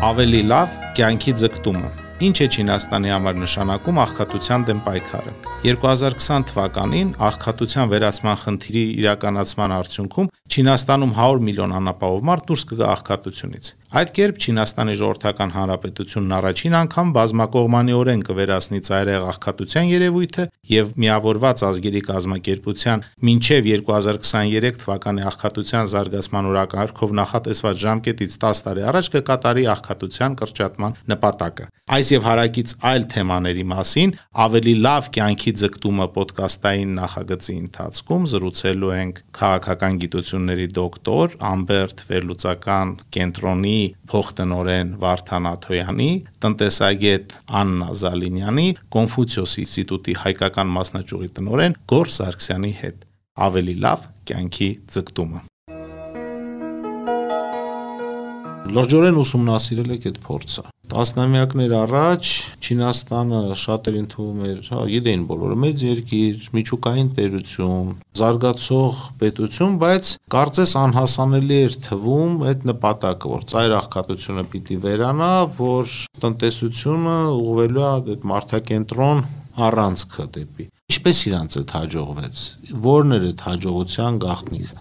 Ավելի լավ կյանքի ձգտումը Ինչ է Չինաստանի համար նշանակում աղքատության դեմ պայքարը։ 2020 թվականին աղքատության վերացման խնդիրի իրականացման արդյունքում Չինաստանում 100 միլիոն անապահով մարդ դուրս կգա աղքատությունից։ Այդ կերպ Չինաստանի ժողովրդական հանրապետությունն առաջին անգամ բազմակողմանիորեն կվերացնի ծայրահեղ աղքատության երևույթը եւ միավորված ազգերի կազմակերպության մինչեւ 2023 թվականի աղքատության զարգացման օրակարգով նախատեսված ժամկետից 10 տարի առաջ կկատարի աղքատության կրճատման նպատակը։ Այս եւ հարակից այլ թեմաների մասին ավելի լավ կյանքի ձգտումը ոդկասթային նախագծի ընթացքում զրուցելու ենք քաղաքական գիտությունների դոկտոր Ամբերտ Վերլուծական կենտրոնի փոխտնօրեն Վարդան Աթոյանի, տնտեսագետ Աննա Զալինյանի, Կոնֆուցիոս ինստիտուտի հայկական մասնաճյուղի տնօրեն Գոր Սարգսյանի հետ։ Ավելի լավ կյանքի ձգտումը լրջորեն ուսումնասիրել եք այդ փորձը Տասնամյակներ առաջ Չինաստանը շատերին թվում էր, հա, գիտեին բոլորը մեծ երկիր, միջուկային տերություն, զարգացող պետություն, բայց կարծես անհասանելի էր թվում այդ նպատակը, որ ծայր աղքատությունը պիտի վերանա, որ տնտեսությունը ուղղվելու է այդ մարդակենտրոն առանցքը դեպի։ Ինչպես իրանց այդ հաջողվեց։ Որն էր այդ հաջողության գաղտնիքը։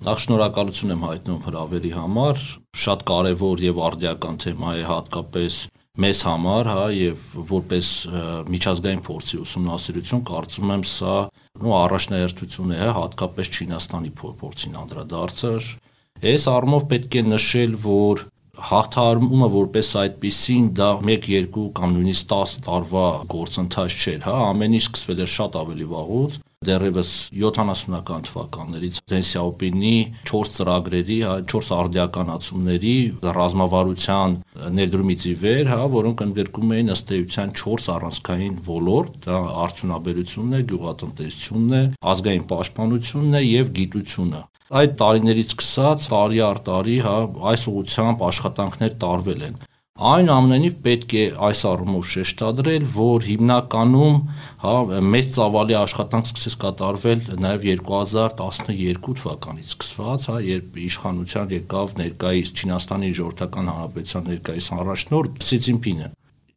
Նախ շնորհակալություն եմ հայտնում հրավերի համար։ Շատ կարևոր եւ արդիական թեմա է հատկապես մեզ համար, հա, եւ որպես միջազգային փորձի ուսումնասիրություն կարծում եմ սա նո առաջնահերթություն է, հա, հատկապես Չինաստանի փորձին անդրադարձը։ Այս առումով պետք է նշել, որ հաղթարումը որպես այդպեսին դա 1-2 կամ նույնիսկ 10 տարվա գործընթաց չէր, հա, ամեն ինչ սկսվել էր շատ ավելի վաղուց դեռևս 70-ական թվականներից Դեն Սյաոպինի 4 ծրագրերի, 4 արդիականացումների ռազմավարության ներդրումից ի վեր, հա, որոնք ընդգրկում էին ըստ էության 4 առանցքային ոլորտ, դա արդյունաբերությունն է, գյուղատնտեսությունն է, ազգային պաշտպանությունն է եւ գիտությունը։ Այդ տարիներից սկսած տարի առ տարի, հա, այս ուղությամբ աշխատանքներ տարվել են։ Այն ամենին պետք է այս առումով շեշտադրել, որ հիմնականում հա մեծ ծավալի աշխատանք սկսեց կատարվել նաև 2012 թվականից սկսված, հա, երբ իշխանության եկավ ներկայիս Չինաստանի ժողովրդական հանրապետության ներկայիս առաջնորդ Սի Ցինփինը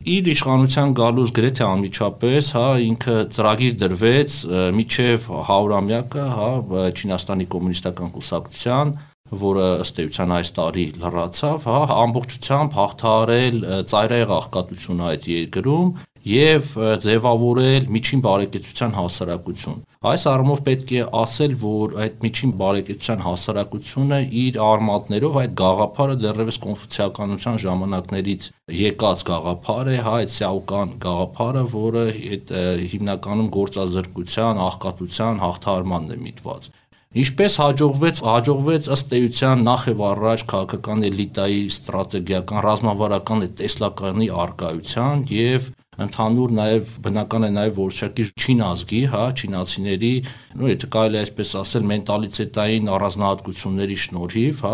իր իշխանության գալուց գրեթե անմիջապես, հա, ինքը ծրագիր դրվեց միջև 100-ամյակը, հա, Չինաստանի կոմունիստական կուսակցության որը ըստ էության այս տարի լրացավ, հա, ամբողջությամբ հաղթարել ծայրահեղ աղքատությունը այդ երկրում եւ ձևավորել միջին բարեկեցության հասարակություն։ Այս առումով պետք է ասել, որ այդ միջին բարեկեցության հասարակությունը իր արմատներով այդ գաղափարը դեռևս կոնֆուցիականության ժամանակներից եկած գաղափար է, հա, այդ սիաուկան գաղափարը, որը այդ հիմնականում գործազրկության, աղքատության հաղթարմանն է միտված։ Ինչպես հաջողվեց, հաջողվեց ըստ էության նախ եւ առաջ քաղաքական էլիտայի ստրատեգիական ռազմավարական տեսլականի արկայության եւ ընդհանուր նաև բնական է նաև որոշակի չին ազգի, հա, չինացիների, նո եթե կարելի այսպես ասել, մենտալիտետային առանձնահատկությունների շնորհիվ, հա,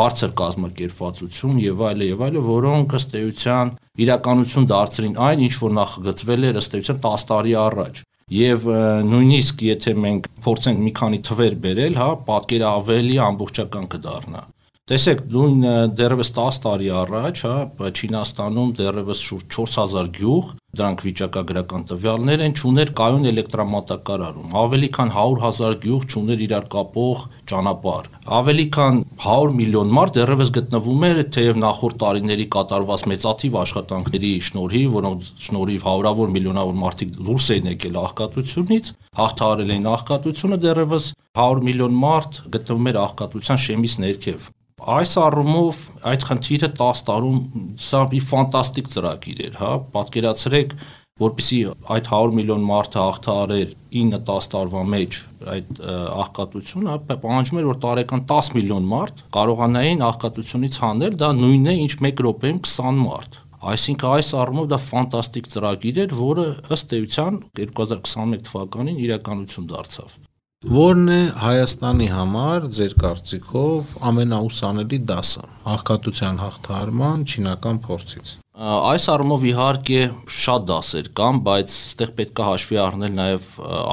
բարձր կազմակերպվածություն եւ այլը եւ այլը, որոնք ըստ էության իրականություն դարձրին այն, ինչ որ նախագծվել էր ըստ էության 10 տարի առաջ եւ նույնիսկ եթե մենք փորձենք մի քանի թվեր բերել, հա, պատկերը ավելի ամբողջական կդառնա։ Տեսեք, նույն դեռևս 10 տարի առաջ, հա, Չինաստանում դեռևս շուրջ 4000 գյուղ դրանք վիճակագրական տվյալներ են, ճուներ կայուն էլեկտրամատակարարում, ավելի քան 100.000 գյուղ ճուներ իրար կապող ճանապարհ։ Ավելի քան 100 միլիոն մարդ դեռևս գտնվում էր թեև նախորդ տարիների կատարված մեծաթիվ աշխատանքների շնորհիվ, որոնց շնորհիվ հարյուրավոր միլիոնավոր մարդիկ դուրս էին եկել աղքատությունից, հաղթահարել էին աղքատությունը, դեռևս 100 միլիոն մարդ գտնվում էր աղքատության շեմից ներքև այս առումով այդ խնդիրը 10 տարում սա մի ֆանտաստիկ ծրագիր էր, հա, պատկերացրեք, որպեսի այդ 100 միլիոն մարդը հաղթահարեր 9-10 տարվա մեջ այդ աղքատությունը, պահանջում էր որ տարեկան 10 միլիոն մարդ կարողանային աղքատությունից հանել, դա նույնն է ինչ 1 րոպեում 20 մարդ։ Այսինքն այս առումով դա ֆանտաստիկ ծրագիր էր, որը ըստ էության 2021 թվականին իրականություն դարձավ։ Որն է Հայաստանի համար ձեր կարծիքով ամենաուսանելի դասը աղքատության հաղթահարման չինական փորձից։ Այս առումով իհարկե շատ դասեր կան, բայց այստեղ պետք է հաշվի առնել նաև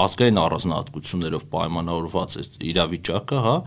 ազգային առանձնահատկություններով պայմանավորված իրավիճակը, հա,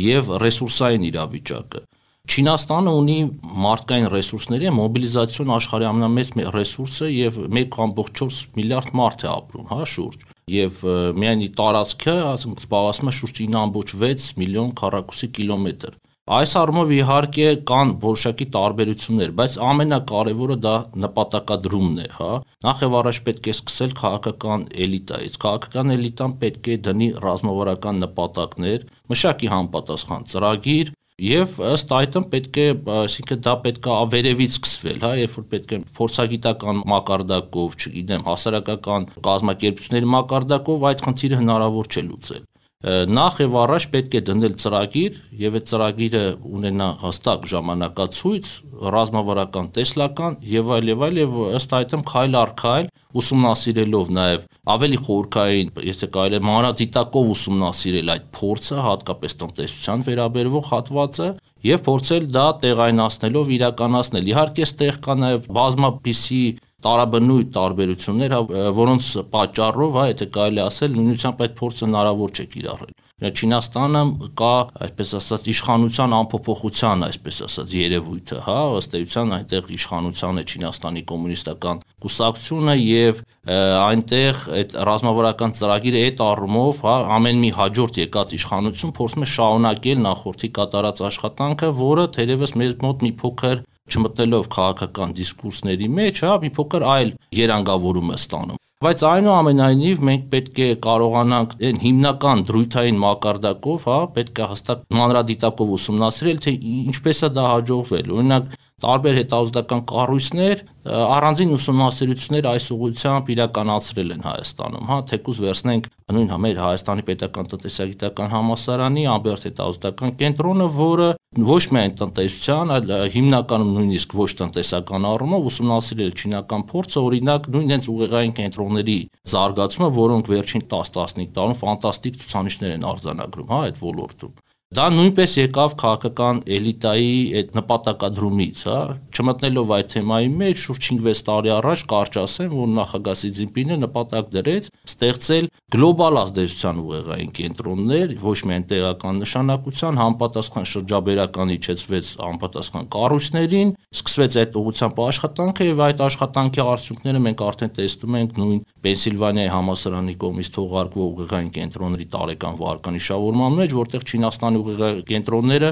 եւ ռեսուրսային իրավիճակը։ Չինաստանը ունի մարդկային ռեսուրսների մոբիլիզացիոն աշխարհի ամենամեծ ռեսուրսը եւ 1.4 միլիարդ մարդ է ապրում, հա, շուրջ եւ միայն տարածքը, ասենք, զբաղվում է շուրջ 9.6 միլիոն քառակուսի կիլոմետր։ Այս առումով իհարկե կան որոշակի տարբերություններ, բայց ամենակարևորը դա նպատակադրումն է, հա։ Նախ եւ առաջ պետք է սկսել քաղաքական էլիտայից։ Քաղաքական էլիտան պետք է դնի ռազմավարական նպատակներ, մշակի համապատասխան ծրագիր, Եվ ըստ այդմ պետք է, այսինքն դա պետք է ավերևից սկսվել, հա, երբ որ պետք է փորձագիտական մակարդակով, չգիտեմ, հասարակական կազմակերպությունների մակարդակով այդ խնդիրը հնարավոր չէ լուծել նախ եւ առաջ պետք է դնել ծրագիր եւ այդ ծրագիրը ունենա հստակ ժամանակացույց, ռազմավարական, տեսլական եւ այլ եւ այլ եւ ըստ այդմ քայլ առ քայլ ուսումնասիրելով նաեւ ավելի խորքային, եթե կարելի է մանրադիտակով ուսումնասիրել այդ փորձը, հատկապես տնտեսության վերաբերվող հատվածը եւ փորձել դա տեղայնացնելով իրականացնել։ Իհարկե, ստեղ կա նաեւ բազմապիսի տարաբնույթ տարբերություններ, հա, որոնց պատճառով, հա, եթե կարելի ասել, նույնությամբ այդ փորձը հնարավոր չէ կիրառել։ Չինաստանը կա, այսպես ասած, իշխանության անփոփոխության, այսպես ասած, երևույթը, հա, ըստ էության այնտեղ իշխանության է Չինաստանի կոմունիստական կուսակցությունը եւ այնտեղ այդ ռազմավարական ծրագիրը այդ առումով, հա, ամեն մի հաջորդ եկած իշխանություն փորձում է շարունակել նախորդի կատարած աշխատանքը, որը թերևս մեզ մոտ մի փոքր չմտնելով քաղաքական դիսկուրսների մեջ, հա, մի փոքր այլ երանգավորում է ստանում։ Բայց այնուամենայնիվ մենք պետք է կարողանանք այն հիմնական դրույթային մակարդակով, հա, պետք է հստակ մանրադիտակով ուսումնասիրել, թե ինչպես է դա հաջողվել։ Օրինակ, տարբեր հետազոտական կառույցներ առանձին ուսումնասիրություններ այս ուղղությամբ իրականացրել են Հայաստանում, հա, թեկուզ վերցնենք նույն մեր Հայաստանի Պետական տնտեսագիտական համալսարանի ամբերտ հետազոտական կենտրոնը, որը ոչ միայն տնտեսության, այլ հիմնականում նույնիսկ ոչ տնտեսական առումով ուսումնասիրել չինական փորձը, օրինակ նույն հենց ուղեղային կենտրոնների զարգացումը, որոնք վերջին 10-15 տարում ֆանտաստիկ ցուցանիշներ են արձանագրում, հա, այդ ոլորտում։ Դա նույնպես եկավ քաղաքական էլիտայի այդ նպատակադրումից, հա, չմտնելով այդ թեմայի մեջ շուրջ 5-6 տարի առաջ կարճ ասեմ, որ նախագահ Սի Ցզինպինը նպատակ դրեց ստեղծել գլոբալ ազդեցության ուղեղային կենտրոններ, ոչ միայն տեղական նշանակության, համապատասխան շրջաբերական իջեցվեց համապատասխան կառույցներին, սկսվեց այդ ուղղությամբ աշխատանքը եւ այդ աշխատանքի արդյունքները մենք արդեն տեսնում ենք նույն Պենսիլվանիայի համալսարանի կողմից թողարկվող ուղեղային կենտրոնների տարեկան վարկանիշավորման մեջ, որտեղ Չինաստանի ուղեղի կենտրոնները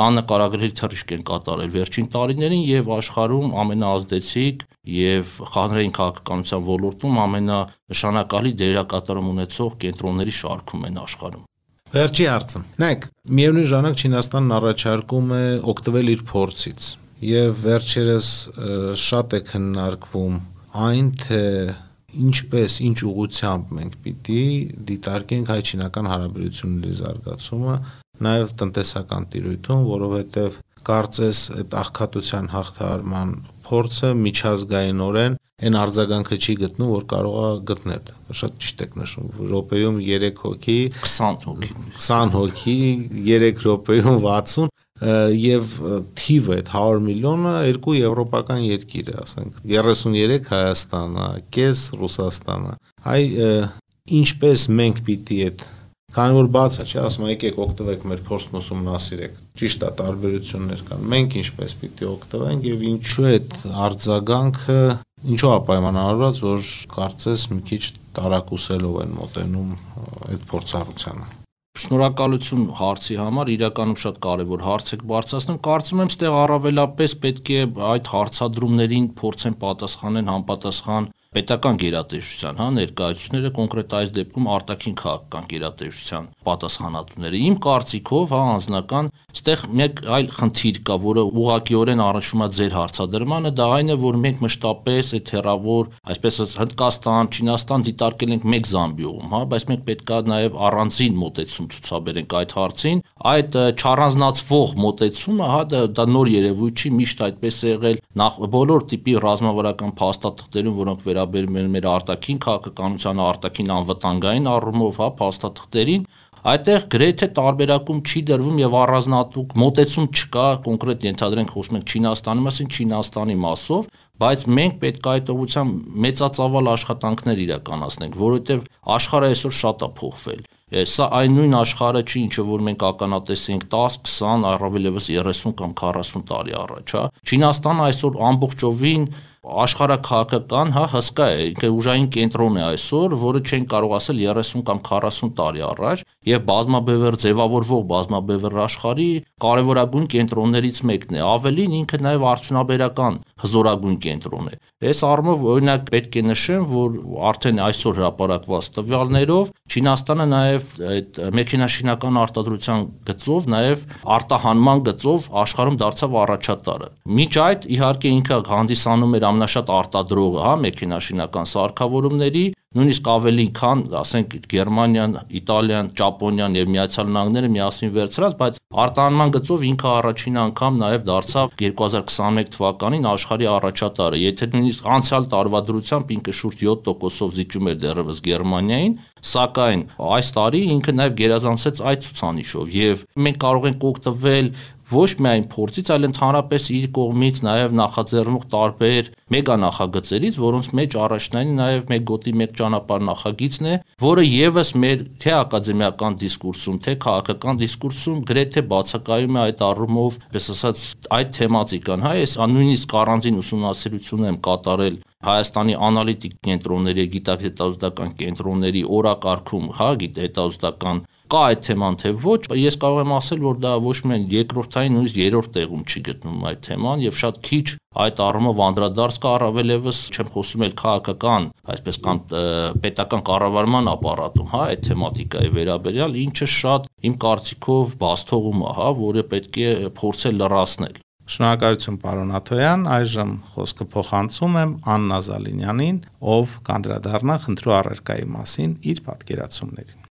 աննկարագրելի թռիչք են կատարել վերջին տարիներին եւ աշխարհում ամենաազդեցիկ եւ խաղերային քաղաքականության ոլորտում ամենանշանակալի դերակատարում ունեցող կենտրոնների շարքում են աշխարհում։ Վերջի հարցը։ Նայեք, միևնույն ժամանակ Չինաստանն առաջարկում է օգտվել իր փորձից եւ վերջերս շատ է քննարկվում այն թե ինչպես ինչ ուղությամբ մենք պիտի դիտարկենք հայ-չինական հարաբերությունների զարգացումը նաև տնտեսական տիրույթում, որովհետև կարծես այդ աղքատության հաղթահարման փորձը միջազգայինորեն այն արձագանքը չի գտնում, որ կարող է գտնել։ Շատ ճիշտ եք նշում։ Եվրոպայում 3 հոգի, 20 հոգի, 20 հոգի 3 րոպեում 60 եւ թիվը այդ 100 միլիոնը երկու եվրոպական երկիր է, ասենք 33 Հայաստանը, կես Ռուսաստանը։ Այ ինչպես մենք պիտի այդ Քանի որ բաց է, չէ, ասում եկեք օգտվեք մեր փորձն ուսումնասիրեք։ Ճիշտ է, տարբերություններ կան։ Մենք ինչպես պիտի օգտվենք եւ ինչու է արձագանքը ինչու է պայմանավորված, որ կարծես մի քիչ տարակուսելով են մոտենում այդ փորձառությանը։ Շնորհակալություն հարցի համար, իրականում շատ կարևոր հարց եք բարձրացնում։ Կարծում եմ, ստեղ առավելապես պետք է այդ հարցադրումներին փորձեն պատասխանել համապատասխան պետական գերատեսչության, հա, ներկայացուցիչները կոնկրետ այս դեպքում արտաքին քաղաքական գերատեսչության պատասխանատուները։ Իմ կարծիքով, հա, անձնական, ստեղ մեկ այլ խնդիր կա, որը ուղղակիորեն առնչվում է ձեր հարցադրմանը, դա այն է, որ մենք մշտապես այդ հերավոր, այսպես Հնդկաստան, Չինաստան դիտարկել ենք մեկ զամբիողում, հա, բայց մենք պետք է նաև առանձին մոտեցում ցուցաբերենք այդ հարցին։ Այդ չառանձնացվող մոտեցումը, հա, դա, դա նոր երևույթ չի, միշտ այդպես է եղել նախ բոլոր տիպի ռազմավարական փաստաթղթերում, որոնք վեր վերաբերում են մեր արտաքին քաղաքականության արտաքին անվտանգային առումով, հա, փաստաթղթերին, այդտեղ գրեթե տարբերակում չի դրվում եւ առանձնատուկ մոտեցում չկա կոնկրետ ենթադրենք խոսում ենք Չինաստանի մասին, Չինաստանի մասով, բայց մենք պետք է այդ ուղղությամբ մեծածավալ աշխատանքներ իրականացնենք, որովհետեւ աշխարհը այսօր շատ է փոխվել Սա այն նույն աշխարհը չի, ինչը որ մենք ականատես ենք 10, 20, առավելևս 30 կամ 40 տարի առաջ, հա։ Չինաստանը այսօր ամբողջովին աշխարհակահաղական, հա, հսկա է, ինքը ուժային կենտրոն է այսօր, որը չեն կարող ասել 30 կամ 40 տարի առաջ, եւ բազմաբևեռ ձևավորվող բազմաբևեռ աշխարհի կարևորագույն կենտրոններից մեկն է։ Ավելին ինքը նաեւ արդյունաբերական հզորագույն կենտրոն է։ Այս առումով օրինակ պետք է նշեմ, որ արդեն այսօր հրապարակված տվյալներով Չինաստանը նաեւ այդ մեքենաշինական արտադրության գծով նաեւ արտահանման գծով աշխարհում դարձավ առաջատարը։ Մինչ այդ իհարկե ինքը հանդիսանում էր ամենաշատ արտադրողը, հա, մեքենաշինական սարքավորումների, նույնիսկ ավելի քան, ասենք, Գերմանիան, Իտալիան, Ճապոնիան եւ Միացյալ Նահանգները միասին վերցրած, բայց արտահանման գծով ինքը առաջին անգամ նաեւ դարձավ 2021 թվականին աշխարհի առաջատարը։ Եթե նույնիսկ անցյալ տարվա դրությամբ ինքը շուրջ 7%-ով զիջում էր դեռևս Գերմանիային, սակայն այս տարի ինքը նաեւ գերազանցեց այդ ցուցանիշով եւ մենք կարող ենք օգտվել ոչ միայն փորձից, այլ ընդհանրապես իր կողմից նաև նախաձեռնող տարբեր մեգա նախագծերից, որոնց մեջ առաջնային նաև մեկ գոտի մեկ ճանապարհ նախագիծն է, որը եւս մեր թե ակադեմիական դիսկուրսում, թե քաղաքական դիսկուրսում գրեթե բացակայում է այդ առումով, պես ասած, այդ թեմատիկան, հա, ես նույնիսկ առանձին ուսումնասիրություն եմ կատարել Հայաստանի անալիտիկ կենտրոնների, գիտահետազոտական կենտրոնների օրակարգում, հա, գիտահետազոտական կա այդ թեման թե ոչ, ես կարող եմ ասել, որ դա ոչ միայն երկրորդային, նույնիսկ երրորդ տեղում չի գտնում այդ թեման եւ շատ քիչ այդ առումով անդրադարձ կա առավելևս չեմ խոսում էլ քաղաքական, այսպես կան պետական կառավարման ապարատում, հա, այդ թեմատիկայի վերաբերյալ, ինչը շատ իմ կարծիքով բացթողում է, հա, որը պետք է փորձել լրացնել։ Շնորհակալություն պարոն Աթոյան, այժմ խոսքը փոխանցում եմ Աննա Զալինյանին, ով կանդրադառնա խնդրու առարկայի մասին իր պատկերացումներին։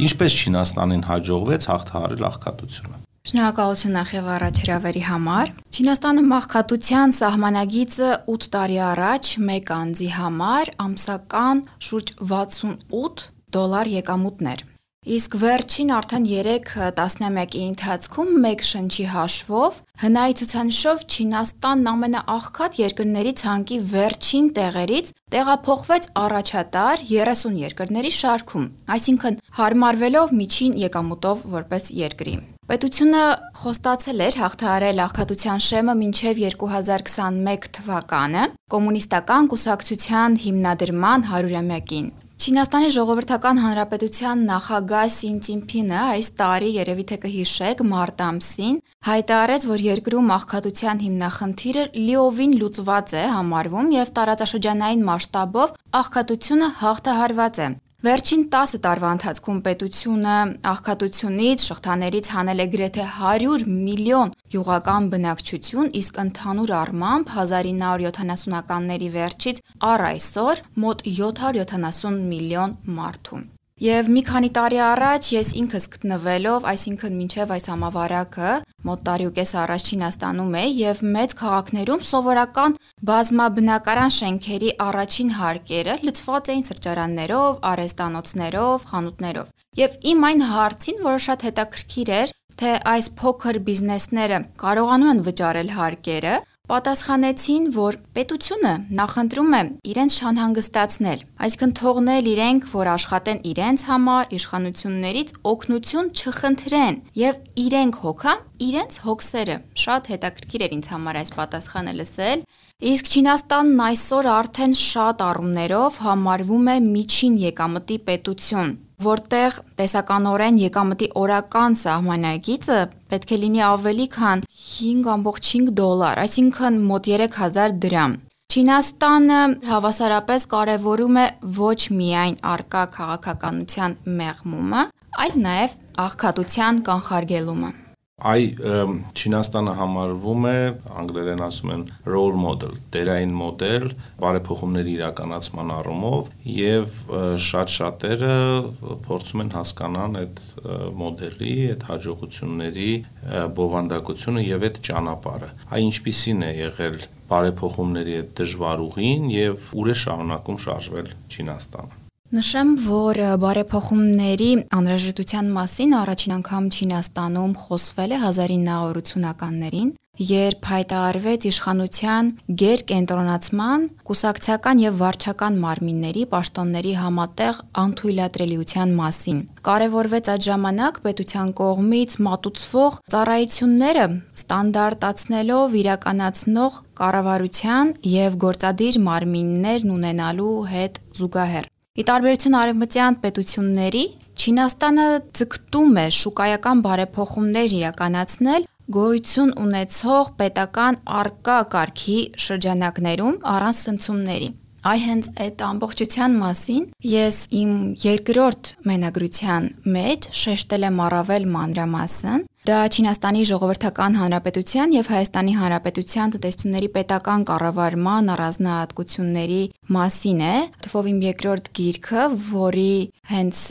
Ինչպես Չինաստանին հաջողվեց հաղթահարել աղքատությունը։ Շնորհակալություն եւ առաջ հրավերի համար։ Չինաստանը մաղքատության սահմանագիծը 8 տարի առաջ մեկ անձի համար ամսական շուրջ 68 դոլար եկամուտներ Իսկ վերջին արդեն 3 տասնամյակի ընթացքում մեկ շնչի հաշվով հնայի ցուցանիշով Չինաստանն ամենաաղքատ երկրների ցանկի վերջին տեղերից տեղափոխվեց առաջատար 30 երկրների շարքում, այսինքն հարմարվելով միջին եկամուտով որպես երկրի։ Պետությունը խոստացել էր հաղթահարել աղքատության շեմը մինչև 2021 թվականը կոմունիստական կուսակցության հիմնադրման 100-ամյակին։ Չինաստանի ժողովրդական հանրապետության նախագահ Սին Ցինփինը այս տարի երևի թե կհիշեք մարտ ամսին հայտարարեց, որ երկրում աղքատության հիմնախնդիրը լիովին լուծված է համարվում եւ տարածաշրջանային մասշտաբով աղքատությունը հաղթահարված է։ Վերջին 10 տարվա ընթացքում պետությունը աղքատությունից, շղթաներից հանել է գրեթե 100 միլիոն յուղական բնակչություն, իսկ ընդհանուր առմամբ 1970-ականների վերջից առ այսօր մոտ 770 միլիոն մարդու։ Եվ մի քանի տարի առաջ ես ինքս գտնվելով, այսինքն մինչև այս համավարակը մոտ տարի ու կես առաջ Չինաստանում էի եւ մեծ քաղաքներում սովորական բազմաբնակարան շենքերի առաջին հարկերը լցված էին սրճարաններով, արեստանոցներով, խանութներով։ Եւ իմ այն հարցին, որը շատ հետաքրքիր էր, թե այս փոքր բիզնեսները կարողանում են վճարել հարկերը, պատասխանեցին, որ պետությունը նախընտրում է իրենց շանհանգստացնել, այսինքն թողնել իրենք, որ աշխատեն իրենց համար, իշխանություններից օգնություն չխնդրեն եւ իրենք հոգան իրենց հոգսերը։ Շատ հետաքրքիր էր ինձ համար այս պատասխանը լսել Իսկ Չինաստանն այսօր արդեն շատ առումներով համարվում է միջին եկամտի պետություն, որտեղ տեսականորեն եկամտի օրական սահմանագիծը պետք է լինի ավելի քան 5.5 դոլար, այսինքն մոտ 3000 դրամ։ Չինաստանը հավասարապես կարևորում է ոչ միայն արկա քաղաքականության մեղմումը, այլ նաև աղքատության կանխարգելումը այ Չինաստանը համարվում է անգլերեն ասում են role model, դերային մոդել բարեփոխումների իրականացման առումով եւ շատ շատերը փորձում են հասկանան այդ մոդելի, այդ հաջողությունների բովանդակությունը եւ այդ ճանապարհը։ Այ ինչպիսին է եղել բարեփոխումների այդ դժվար ուղին եւ ուր է շարունակում շարժվել Չինաստանը։ Նշեմ, որ բարեփոխումների անհրաժեշտության մասին առաջին անգամ Չինաստանում խոսվել է 1980-ականներին երբ հայտարարվեց իշխանության գերկենտրոնացման, կուսակցական եւ վարչական մարմինների պաշտոնների համատեղ անթույլատրելիության մասին։ Կարևորվեց այդ ժամանակ պետության կողմից մատուցվող ծառայությունները ստանդարտացնելով իրականացնող կառավարության եւ գործադիր մարմիններն ունենալու հետ զուգահեռ։ Ի տարբերություն արևմտյան պետությունների, Չինաստանը ձգտում է շուկայական բարեփոխումներ իրականացնել գոյություն ունեցող պետական արկա կարգի շրջանակներում առանց ցնցումների։ Այ հենց այդ ամբողջության մասին ես իմ երկրորդ մենագրության մեջ շեշտել եմ առավել մանրամասն Դա Չինաստանի ժողովրդական հանրապետության եւ Հայաստանի հանրապետության տնտեսությունների պետական կառավարման առանձնահատկությունների մասին է։ Թվով իմ երկրորդ գիրքը, որի հենց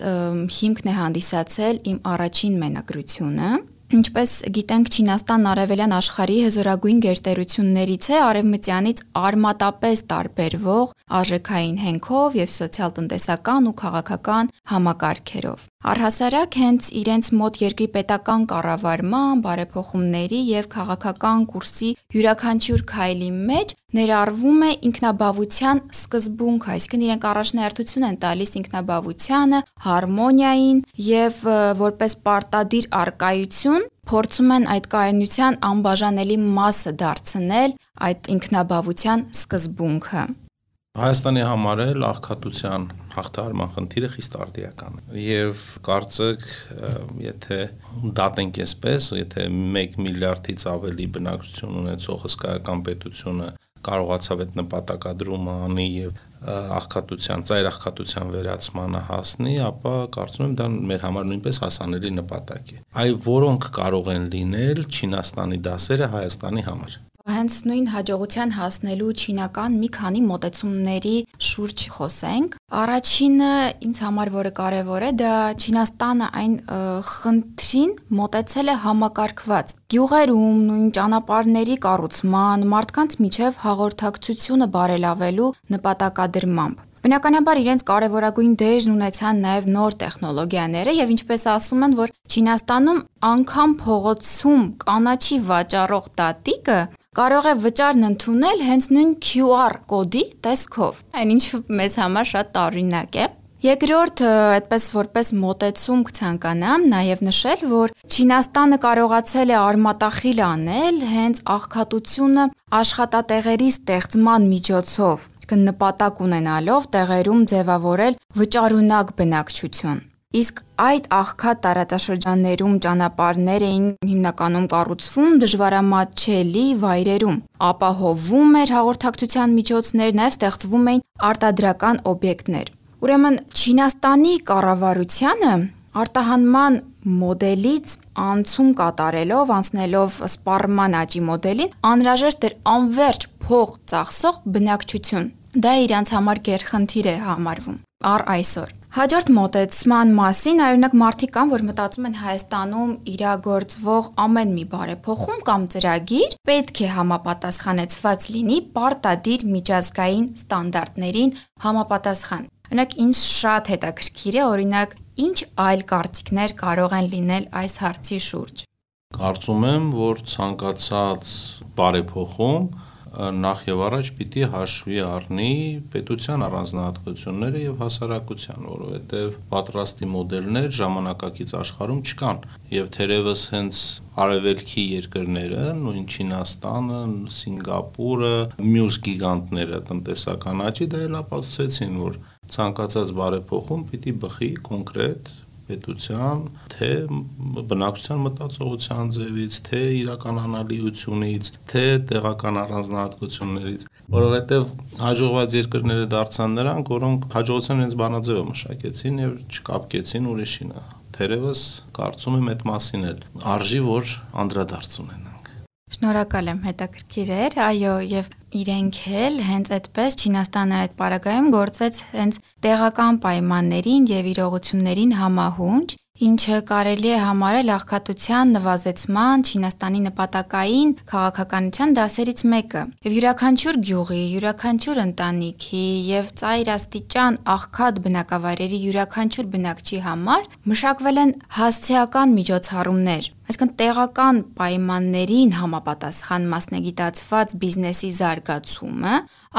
հիմքն է հանդիսացել իմ առաջին մենագրությունը։ Ինչպես գիտենք, Չինաստանն արևելյան աշխարհի հզորագույն գերտերություններից է արևմտյանից արմատապես տարբերվող արժեքային հենքով եւ սոցիալ-տնտեսական ու քաղաքական համակարգերով։ Առհասարակ հենց իրենց մոտ երկրի պետական կառավարման, բարեփոխումների եւ քաղաքական կուրսի յուրաքանչյուր քայլի մեջ ներառվում է ինքնաբավության սկզբունքը, այսինքն իրենք առաջնահերթություն են տալիս ինքնաբավությանը, հարմոնիային եւ որպես պարտադիր արկայություն փորձում են այդ կայունության անբաժանելի մասը դարձնել այդ ինքնաբավության սկզբունքը։ Հայաստանի համար էլ աղքատության հաղթահարման խնդիրը խիստ արդիական է։ Եվ կարծեք, եթե դատենք այսպես, եթե 1 միլիարդից ավելի բնակչություն ունեցող հսկայական պետությունը կարողացավ այդ նպատակադրումը անի եւ աղքատության, ծայր աղքատության վերացմանը հասնի, ապա կարծում եմ դա մեր համար նույնպես հասանելի նպատակ է։ Այ որոնք կարող են լինել Չինաստանի դասերը Հայաստանի համար։ Հենց նույն հաջողության հասնելու չինական մի քանի մոտեցումների շուրջ խոսենք։ Առաջինը ինձ համար որը կարևոր է, դա Չինաստանը այն խնդրին մոտեցել է համակարգված։ Գյուղերում նույն ճանապարհների կառուցման, մարդկանց միջև հաղորդակցությունը բարելավելու նպատակադրմամբ։ Բնականաբար իրենց կարևորագույն դերն ունեցան նաև նոր տեխնոլոգիաները եւ ինչպես ասում են, որ Չինաստանում անգամ փողոցում կանաչի վաճառող տատիկը կարող է վճարն ընդունել հենց նույն QR կոդի տեսքով։ Այնինչ մեզ համար շատ տարօրինակ է։ Երկրորդ, այդպես որպես մոտեցում կցանկանամ նաև նշել, որ Չինաստանը կարողացել է արմատախիլ անել հենց աղքատությունը աշխատատեղերի ստեղծման միջոցով, նպատակ ունենալով տեղերում ձևավորել վճարունակ բնակչություն։ Իսկ այդ աղքատ տարածաշրջաններում ճանապարհներ էին հիմնականում կառուցվում դժվարամատչելի վայրերում, ապահովում էր հաղորդակցության միջոցներ, նաև ստեղծվում էին արտադրական օբյեկտներ։ Ուրեմն Չինաստանի կառավարությանը արտահանման մոդելից անցում կատարելով, անցնելով սպառման աճի մոդելին, անհրաժեշտ էր անverջ փող ծախսող բնակչություն։ Դա իրանց համար գերխնդիր է համարվում առ այսօր։ Հաջորդ մոտեցման մասին այօրինակ մարդիկ կան, որ մտածում են Հայաստանում իրագործվող ամեն մի բարեփոխում կամ ծրագիր պետք է համապատասխանեցված լինի պարտադիր միջազգային ստանդարտներին համապատասխան։ Օրինակ ինչ շատ հետաքրքիր է, օրինակ ինչ այլ կարծիքներ կարող են լինել այս հարցի շուրջ։ Կարծում եմ, որ ցանկացած բարեփոխում նախ եւ առաջ պիտի հաշվի առնի պետության առանձնահատկությունները եւ հասարակության, որովհետեւ պատրաստի մոդելներ ժամանակակից աշխարհում չկան եւ թերևս հենց արևելքի երկրները, նույն Չինաստանը, Սինգապուրը, մյուս գիգանտները տնտեսական աճի դա էլ ապացուցեցին, որ ցանկացած բարեփոխում պիտի բխի կոնկրետ պետության, թե բնակչության մտածողության ձևից, թե իրականանալիությունից, թե տեղական առանձնահատկություններից, որովհետև հաջողված երկրները դարձան նրանք, որոնք հաջողության իրենց բանաձևը մշակեցին եւ չկապկեցին ուրիշին։ Թերևս կարծում եմ այդ մասին էլ արժի որ անդրադարձ ունենանք։ Շնորհակալ եմ, հետաքրքիր էր, այո, եւ իրենք էլ հենց այդպես Չինաստանը այդ պարագայում գործեց հենց տեղական պայմաններին եւ իրողություններին համահունչ, ինչը կարելի է համարել աղքատության նվազեցման Չինաստանի նպատակային քաղաքականության դասերից մեկը։ Եվ յուրաքանչյուր գյուղի, յուրաքանչյուր ընտանիքի եւ ծայրաստիճան աղքատ բնակավայրերի յուրաքանչյուր բնակչի համար մշակվել են հասցեական միջոցառումներ, Այսինքն տեղական պայմաններին համապատասխան մասնագիտացված բիզնեսի զարգացումը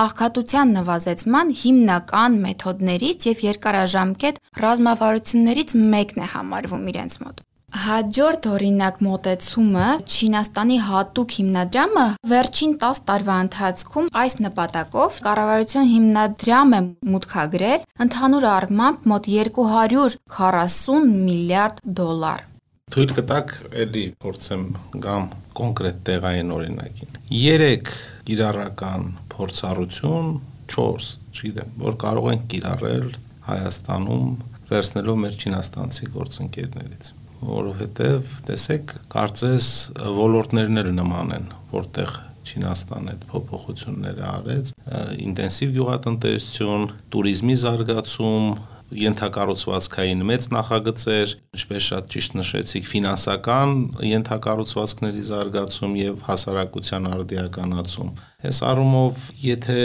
աղքատության նվազեցման հիմնական մեթոդներից եւ երկարաժամկետ ռազմավարություններից մեկն է համարվում իրենց մոտ։ Հաջորդ օրինակ մոտեցումը Չինաստանի հատուկ հիմնադրամը վերջին 10 տարվա ընթացքում այս նպատակով կառավարության հիմնադրամ է մուտքագրել ընդհանուր առմամբ մոտ 240 միլիարդ դոլար թույլ կտակ էլի փորձեմ կամ կոնկրետ տեղային օրինակին 3 գիրառական փորձառություն 4 չգիտեմ որ կարող են գիրառել Հայաստանում վերցնելով մեր Չինաստանցի գործընկերներից որովհետև տեսեք կարծես ոլորտներն էլ նման են որտեղ Չինաստան այդ փոփոխությունները արեց ինտենսիվ գյուղատնտեսություն, туриզմի զարգացում, ենթակառուցվածքային մեծ նախագծեր, ինչպես շատ ճիշտ նշեցիք, ֆինանսական ենթակառուցվածքների զարգացում եւ հասարակության արդիականացում։ Այս առումով, եթե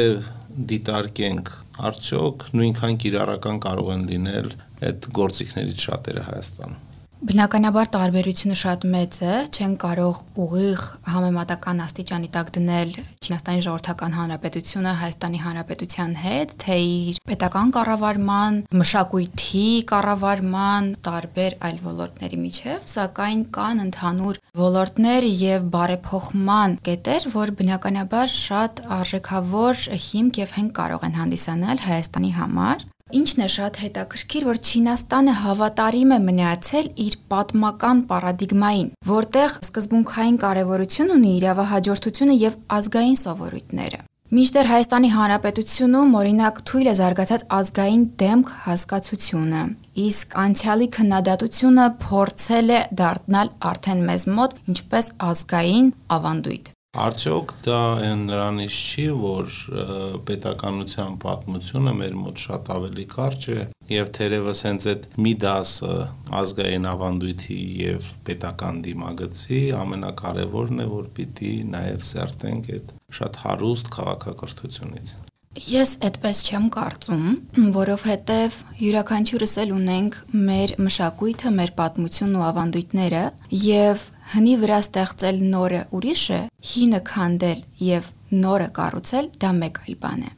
դիտարկենք, արդյոք նույնքան կիրառական կարող են լինել այդ գործիքներից շատերը Հայաստանում։ Բնականաբար տարբերությունը շատ մեծ է, չեն կարող ուղիղ համեմատական աստիճանի տակ դնել Չինաստանի ժողովրդական հանրապետությունը Հայաստանի հանրապետության հետ, թե իր պետական կառավարման, մշակույթի կառավարման, տարբեր այլ ոլորտների միջև, սակայն կան ընդհանուր ոլորտներ եւ բարեփոխման կետեր, որ բնականաբար շատ արժեքավոր հիմք եւ հենք կարող են հանդիսանալ Հայաստանի համար Ինչն է շատ հետաքրքիր, որ Չինաստանը հավատարիմ է մնացել իր պատմական պարադիգմային, որտեղ սկզբունքային կարևորություն ունի իրավահաջորդությունը եւ ազգային սովորույթները։ Մինչդեռ Հայաստանի Հանրապետությունում օրինակ թույլ է զարգացած ազգային դեմք հասկացությունը, իսկ անցյալի քննադատությունը փորձել է դառնալ արդեն մեզ մոտ ինչպես ազգային ավանդույթ։ Արդյոք դա նրանից չի, որ պետականության պատմությունը մեր մոտ շատ ավելի կարճ է եւ թերևս հենց այդ մի դասը ազգային ավանդույթի եւ պետական դիմագծի ամենակարևորն է, որ պիտի նաեւ սերտենք այդ շատ հարուստ քաղաքակրթությունից։ Ես այդպես չեմ կարծում, որովհետև յուրաքանչյուրս էլ ունենք մեր մշակույթը, մեր պատմությունն ու ավանդույթները եւ հնի վրա ստեղծել նորը ուրիշ է, հինը քանդել եւ նորը կառուցել դա մեկ այլ բան է։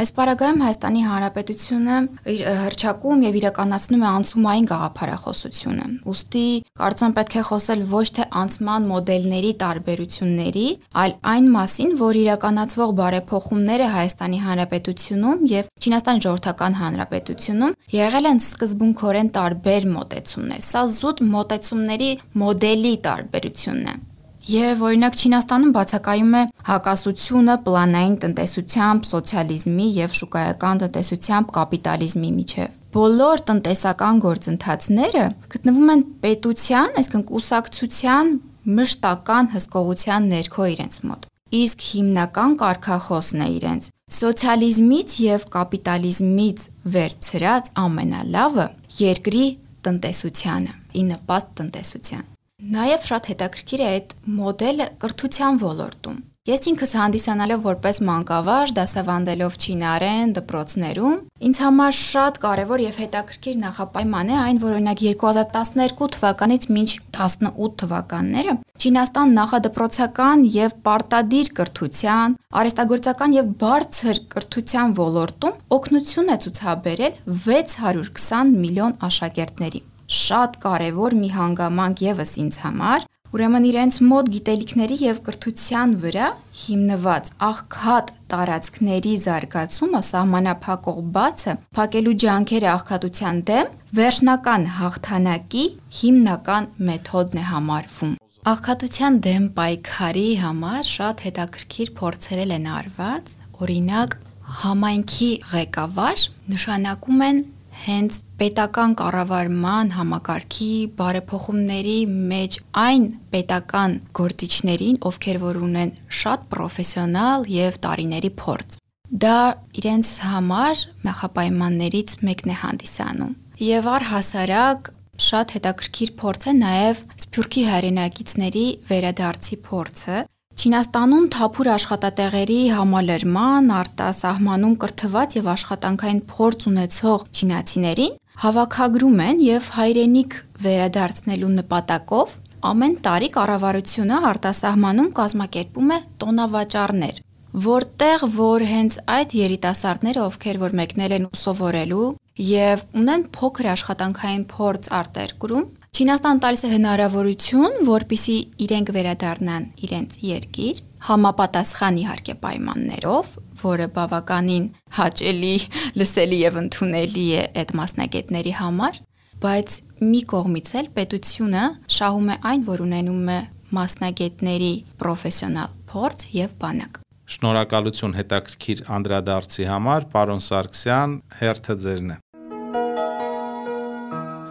Այս պարագայում Հայաստանի Հանրապետությունը իր հրճակում եւ իրականացնում է անցումային գաղափարախոսությունը։ Ոստի կարծում պետք է խոսել ոչ թե անցման մոդելների տարբերությունների, այլ այն մասին, որ իրականացվող բարեփոխումները Հայաստանի Հանրապետությունում եւ Չինաստանի Ժողովրդական Հանրապետությունում եղել են սկզբունքորեն տարբեր մոտեցումներ։ Սա զուտ մոտեցումների մոդելի տարբերությունն է։ Եվ օրինակ Չինաստանում բացակայում է հակասությունը պլանային տնտեսությամբ, սոցիալիզմի եւ շուկայական տնտեսությամբ կապիտալիզմի միջև։ Բոլոր տնտեսական գործընթացները գտնվում են պետության, այսինքն կուսակցության մշտական հսկողության ներքո իրենց մոտ։ Իսկ հիմնական կարգախոսն է իրենց սոցիալիզմից եւ կապիտալիզմից վերցրած ամենալավը երկրի տնտեսությանը, ի նպաստ տնտեսության։ Նաև շատ հետաքրքիր է այդ մոդելը կրթության ոլորտում։ Ես ինքս հանդիսանալով որպես մանկավար, դասավանդելով չինարեն դպրոցներում, ինձ համար շատ կարևոր եւ հետաքրքիր նախապայման է այն, որ օրինակ 2012 թվականից մինչ 18 թվականները Չինաստան նախադպրոցական եւ պարտադիր կրթության, արհեստագործական եւ բարձր կրթության ոլորտում օգնություն է ցուցաբերել 620 միլիոն աշակերտների շատ կարևոր մի հանգամանք եւս ինձ համար, Ուրեմն իրենց մոտ գիտելիքների եւ կրթության վրա հիմնված աղքատ տարածքների զարգացումը սահմանափակող բացը փակելու ջանքերը աղքատության դեմ վերջնական հաղթանակի հիմնական մեթոդն է համարվում։ Աղքատության դեմ պայքարի համար շատ հետաքրքիր փորձերել են արված, օրինակ համայնքի ղեկավար նշանակում են հենց պետական կառավարման համակարգի բարեփոխումների մեջ այն պետական գործիչներին, ովքեր որ ունեն շատ պրոֆեսիոնալ եւ տարիների փորձ։ Դա իրենց համար նախապայմաններից մեկն է հանդիսանում։ Եվ առհասարակ շատ հետաքրքիր փորձ է նաև Սփյուռքի հայրենակիցների վերադարձի փորձը, Չինաստանում թափուր աշխատատեղերի համալրման, արտասահմանում կրթված եւ աշխատանքային փորձ ունեցող չինացիներին հավաքագրում են եւ հայրենիք վերադարձնելու նպատակով Ամեն տարի կառավարությունը արտասահմանում կազմակերպում է տոնավաճառներ, որտեղ որ հենց այդ երիտասարդները, ովքեր որ մեկնել են սովորելու եւ ունեն փոքր աշխատանքային փորձ արտերկրում, Չինաստան տալիս է հնարավորություն, որpիսի իրենք վերադառնան իրենց երկիր, համապատասխան իհարկե պայմաններով, որը բավականին հաճելի, լսելի եւ ընդունելի է այդ մասնագետների համար, բայց մի կողմից էլ պետությունը շահում է այն, որ ունենում է մասնագետների պրոֆեսիոնալ փորձ եւ բանակ։ Շնորհակալություն հետաքրքիր անդրադարձի համար, պարոն Սարգսյան, հերթը ձերն է։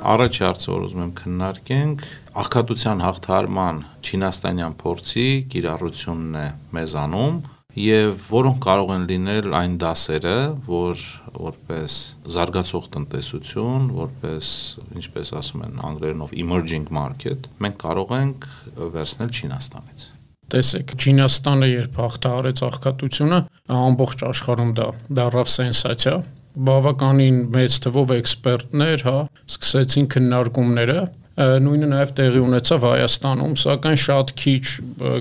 Առաջ հարցը որ ուզում եմ քննարկենք, աղքատության հաղթարման չինաստանյան փորձի կիրառությունն է մեզանում եւ որոնք կարող են լինել այն դասերը, որ որպես զարգացող տնտեսություն, որպես ինչպես ասում են անգլերենով emerging market, մենք կարող ենք վերցնել Չինաստանից։ Տեսեք, Չինաստանը երբ հաղթահարեց աղքատությունը, ամբողջ աշխարհում դա դարավ սենսացիա, բավականին մեծ թվով էքսպերտներ, հա, սկսեցին քննարկումները նույնը նաև տեղի ունեցավ Հայաստանում, սակայն շատ քիչ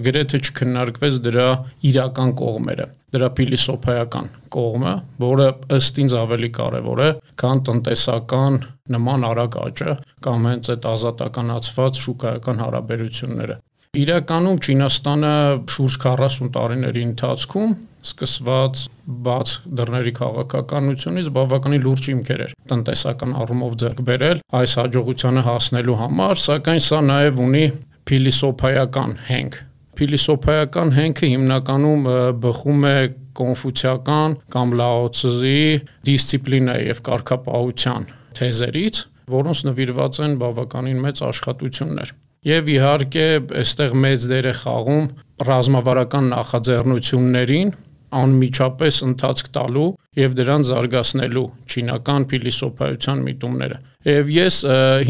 գրեթե չքննարկվեց դրա իրական կողմերը, դրա փիլիսոփայական կողմը, որը ըստ ինձ ավելի կարևոր է, քան տնտեսական նման արագ աճը կամ հենց այդ ազատականացված շուկայական հարաբերությունները։ Իրականում Չինաստանը շուրջ 40 տարիների ընթացքում սկսված բաց դռների քաղաքականությունից բավականին լուրջ հիմքեր էր տնտեսական առումով ձեռք բերել այս հաջողությանը հասնելու համար, սակայն սա նաև ունի փիլիսոփայական հենք։ Փիլիսոփայական հենքը հիմնականում բխում է կոնֆուցիական կամ լաոցզի դիսցիպլինայի եւ կարգապահության թեզերից, որոնց նվիրված են բավականին մեծ աշխատություններ։ Եվ իհարկե, այստեղ մեծ դեր է խաղում ռազմավարական նախաձեռնություններին, անմիջապես ընթացք տալու եւ դրան զարգացնելու չինական փիլիսոփայության միտումները։ Եվ ես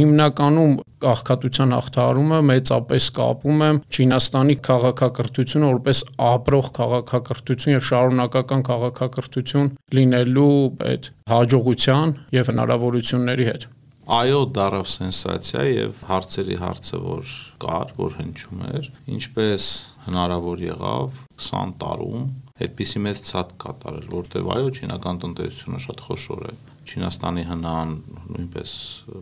հիմնականում աղքատության հաղթահարումը մեծապես կապում եմ Չինաստանի քաղաքակրթությունը որպես ապրող քաղաքակրթություն եւ շարունակական քաղաքակրթություն լինելու այդ հաջողության եւ հնարավորությունների հետ։ Այո, դարավ սենսացիա եւ հարցերի հարցը որ կար, որ հնչում էր, ինչպես հնարավոր եղավ 20 տարում այդպիսի մեծ ցած կատարել, որտեվ այո, չինական տնտեսությունը շատ խոշոր է։ Չինաստանի հնան նույնպես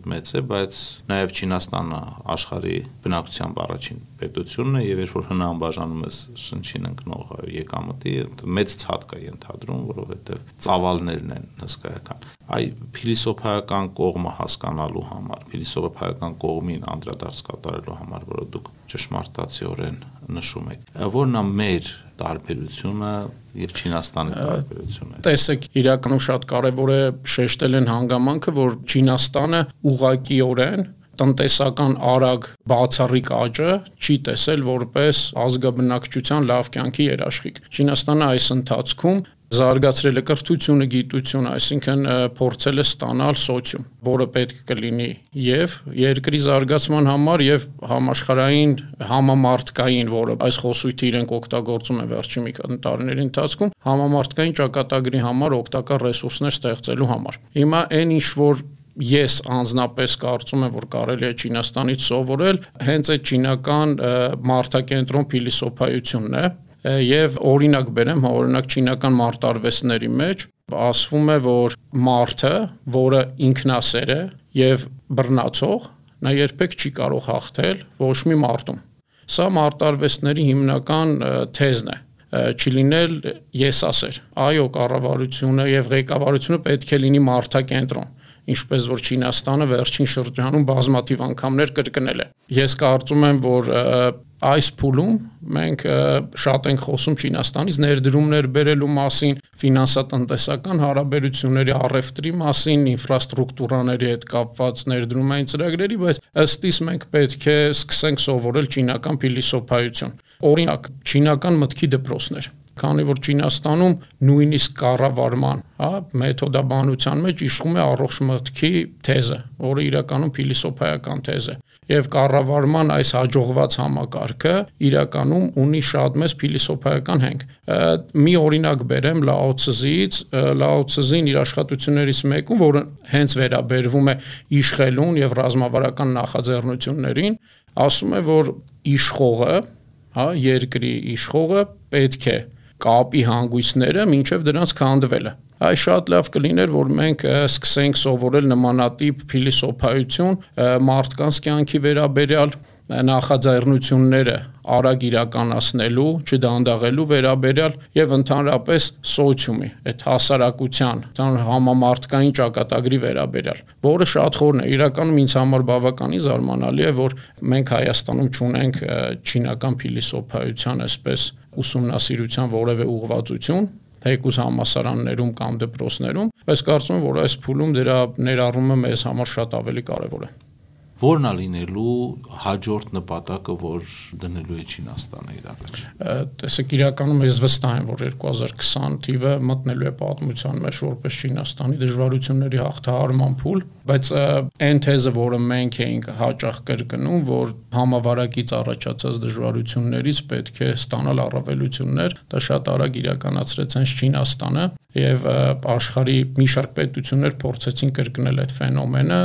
մեծ է, բայց նաև Չինաստանը աշխարհի բնակչությամբ առաջին պետությունն է եւ երբ որ հնան բաժանում ես շնչին ընկնող եկամտի, մեծ ցած կա ենթադրում, որովհետեւ ծավալներն են հսկայական։ Այ փիլիսոփայական կողմը հասկանալու համար, փիլիսոփայական կողմին անդրադարձ կատարելու համար, որը դուք ճշմարտացիորեն նշում եք, որն է մեր տարբերությունը եւ Չինաստանի տարբերությունը։ Տեսեք, իրականում շատ կարեւոր է շեշտել են հանգամանքը, որ Չինաստանը ուղղակիորեն տնտեսական արագ բացառիկ աճը չի տեսել որպես ազգաբնակչության լավ կյանքի երաշխիք։ Չինաստանը այս ընթացքում զարգացրել է կրթությունը, գիտությունը, այսինքն փորձել է ստանալ սոցիում, որը պետք կլինի եւ երկրի զարգացման համար եւ համաշխարհային համամարտկային, որը այս խոսույթը իրենք օգտագործում են վերջին մի տարիների ընթացքում, համամարտկային ճակատագրի համար օգտակար ռեսուրսներ ստեղծելու համար։ Հիմա այն ինչ որ ես անձնապես կարծում եմ, որ կարելի է Չինաստանից սովորել հենց այդ չինական մարտակենտրոն փիլիսոփայությունն է, եւ օրինակ բերեմ, հա օրինակ չինական մարտարվեստների մեջ ասվում է, որ մարդը, որը ինքնասեր է եւ բռնացող, նա երբեք չի կարող հաղթել ոչ մի մարտում։ Սա մարտարվեստների հիմնական թեզն է չլինել եսասեր։ Այո, կառավարությունը եւ ղեկավարությունը պետք է լինի մարտակենտրոն ինչպես որ Չինաստանը վերջին շրջանում բազմաթիվ անգամներ կրկնել է։ Ես կարծում եմ, որ այս փուլում մենք շատ ենք խոսում Չինաստանից ներդրումներ բերելու մասին, ֆինանսատնտեսական հարաբերությունների առևտրի մասին, ինֆրաստրուկտուրաների հետ կապված ներդրումային ծրագրերի, բայց ըստիս մենք պետք է սկսենք սովորել չինական փիլիսոփայություն։ Օրինակ, չինական մտքի դպրոցներ քանի որ Չինաստանում նույնիսկ կառավարման, հա, մեթոդաբանության մեջ իշխում է առողջ մտքի թեզը, որը իրականում փիլիսոփայական թեզ է եւ կառավարման այս հաջողված համակարգը իրականում ունի շատ մեծ փիլիսոփայական հենք։ Մի օրինակ բերեմ Լաոցզից, Լաոցզին իր աշխատություններից մեկում, որը հենց վերաբերվում է իշխելուն եւ ռազմավարական նախաձեռնություններին, ասում է, որ իշխողը, հա, երկրի իշխողը պետք է կապի հանգույցները մինչև դրանց քանդվելը այ շատ լավ կլիներ որ մենք սկսենք սովորել նմանատիպ փիլիսոփայություն մարդկանց կյանքի վերաբերյալ նախաձեռնությունները արագ իրականացնելու, չդանդաղելու վերաբերյալ եւ ընդհանրապես սոցիումի, այդ հասարակության, համամարտկային ճակատագրի վերաբերյալ, որը շատ խորն է։ Իրականում ինձ համար բավականին զարմանալի է, որ մենք Հայաստանում ճունենք չինական փիլիսոփայության այսպես ուսումնասիրության որևէ ուղղվածություն, թեկուզ համասարաններում կամ դպրոցներում, բայց կարծում եմ, որ այս փուլում դրա ներառումը մեզ համար շատ ավելի կարևոր է որն է լինելու հաջորդ նպատակը, որ դնելու է Չինաստանը իր առաջ։ Տեսեք, իրականում ես վստահ եմ, որ 2020 թիվը մտնելու է պատմության մեջ որպես Չինաստանի դժվարությունների հաղթահարման փուլ, բայց այն թեզը, որը մենք էինք հաճախ կրկնում, որ համավարակից առաջացած դժվարություններից պետք է ստանալ առավելություններ, դա շատ արագ իրականացրեց հենց Չինաստանը եւ աշխարհի մի շարք պետություններ փորձեցին կրկնել այդ ֆենոմենը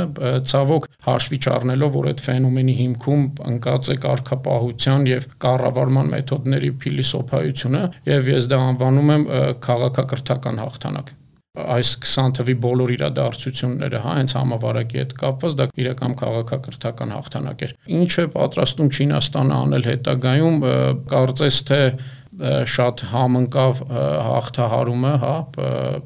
ցավոք հաշվի չառնելով որ այդ ֆենոմենի հիմքում ընկած է կարգապահության եւ կառավարման մեթոդների փիլիսոփայությունը եւ ես դա անվանում եմ քաղաքակրթական հաղթանակ այս 20 թվի բոլոր իրադարձությունները, հա, հենց համավարակի հետ կապված դա իրական քաղաքակրթական հաղթանակ էր։ Ինչ է պատրաստում Չինաստանը անել հետագայում, կարծես թե շատ համընկավ հաղթահարումը, հա,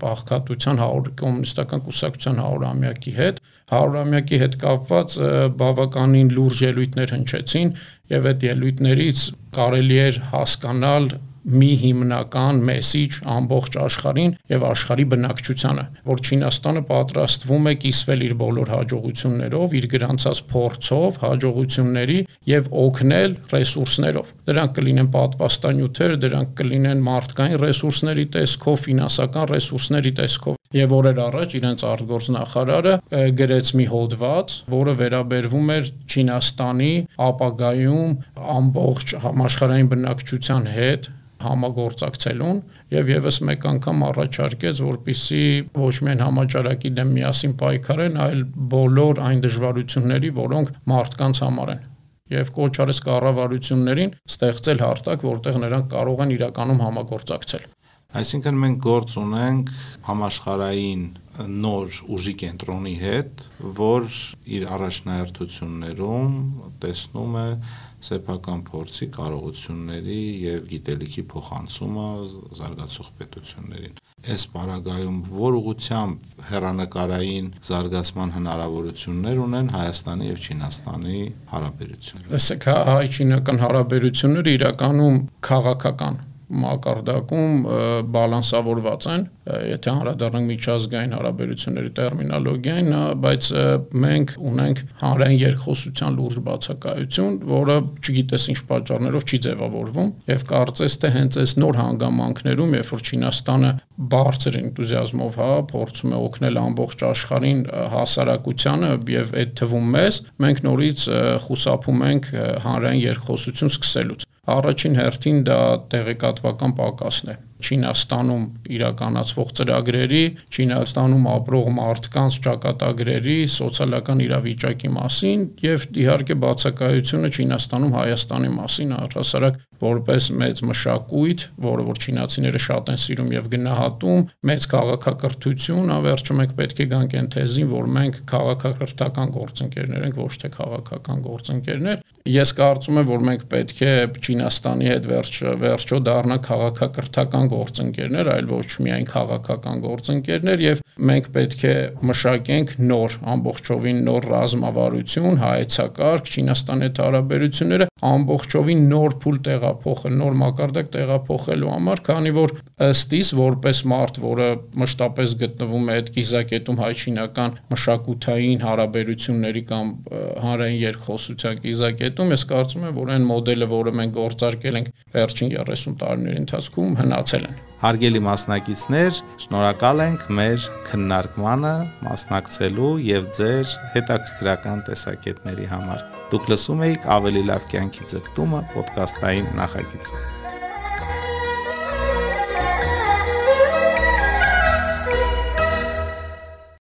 աղքատության 100 կոմունիստական կուսակցության 100-ամյակի հետ, 100-ամյակի հետ կապված բավականին լուրջ ելույթներ հնչեցին եւ այդ ելույթներից կարելի էր հասկանալ մի հիմնական մեսիջ ամբողջ աշխարհին եւ աշխարհի բնակչությանը, որ Չինաստանը պատրաստվում է կիսվել իր բոլոր հաջողություններով, իր գրանցած փորձով, հաջողությունների եւ օգնել ռեսուրսներով։ Դրանք կլինեն պատվաստանյութեր, դրանք կլինեն մարդկային ռեսուրսների տեսքով, ֆինանսական ռեսուրսների տեսքով։ Եվ օրեր առաջ իրենց արտգործ նախարարը գրեց մի հոդված, որը վերաբերվում էր Չինաստանի ապագայում ամբողջ համաշխարհային բնակչության հետ համագործակցելուն եւ եւս մեկ անգամ առաջարկեց, որpիսի ոչ միայն համաճարակի դեմ միասին պայքարեն, այլ բոլոր այն դժվարությունների, որոնք մարդկանց համար են եւ կոչ արես կառավարություններին ստեղծել հարթակ, որտեղ նրանք կարող են իրականում համագործակցել։ Այսինքն մենք գործ ունենք համաշխարային նոր ուժի կենտրոնի հետ, որ իր առաջնահերթություններում տեսնում է սեփական փորձի, կարողությունների եւ գիտելիքի փոխանցումը զարգացող պետություններին։ Այս պարագայում որ ուղությամբ հերանեկարային զարգացման հնարավորություններ ունեն Հայաստանի եւ Չինաստանի հարաբերությունները։ Լսեք, հայ-չինական հարաբերությունները իրականում քաղաքական մակարդակում բալանսավորված են, եթե անդրադառնանք միջազգային հարաբերությունների տերմինոլոգիային, բայց մենք ունենք հանրային երկխոսության լուրջ բացակայություն, որը չգիտես ինչ պատճառներով չի ձևավորվում, եւ կարծես թե հենց այս նոր հանգամանքներում, երբ որ Չինաստանը բարձր энտուզիազմով հա փորձում է օգնել ամբողջ աշխարհին հասարակությանը եւ այդ թվում մեզ, մենք նորից խուսափում ենք հանրային երկխոսություն սկսելուց Առաջին հերթին դա տեղեկատվական պակասն է։ Չինաստանում իրականացվող ծրագրերի, Չինաստանում ապրող մարդկանց ճակատագրերի, սոցիալական իրավիճակի մասին եւ իհարկե բացակայությունը Չինաստանում Հայաստանի մասին առհասարակ որպես մեծ մշակույթ, որը որ չինացիները շատ են սիրում եւ գնահատում, մեծ քաղաքակրթություն, ավերջը մենք պետք է գանք այն թեզին, որ մենք քաղաքակրթական գործընկերներ ենք, ոչ թե քաղաքական գործընկերներ։ Ես կարծում եմ, որ մենք պետք է Չինաստանի հետ վերջ վերջո դառնանք քաղաքակրթական գործընկերներ, այլ ոչ միայն քաղաքական գործընկերներ եւ մենք պետք է մշակենք նոր ամբողջովին նոր ռազմավարություն, հայեցակարգ Չինաստանի հետ հարաբերությունները ամբողջովին նոր փուլ տեղափոխել, նոր մակարդակ տեղափոխելու համար, քանի որ ըստ իս որպես մարդ, որը մշտապես գտնվում է այդ կիզակետում հայ-չինական մշակութային հարաբերությունների կամ հանրային երկխոսության կիզակետում, ես կարծում եմ, որ այն մոդելը, որը մենք գործարկել ենք վերջին 30 տարիների ընթացքում, հնացել են։ Հարգելի մասնակիցներ, շնորհակալ ենք մեր քննարկմանը մասնակցելու եւ ձեր հետաքրքրական տեսակետների համար։ Դուք լսում եք ավելի լավ կյանքի ձգտումը ոդկասթային նախագիծը։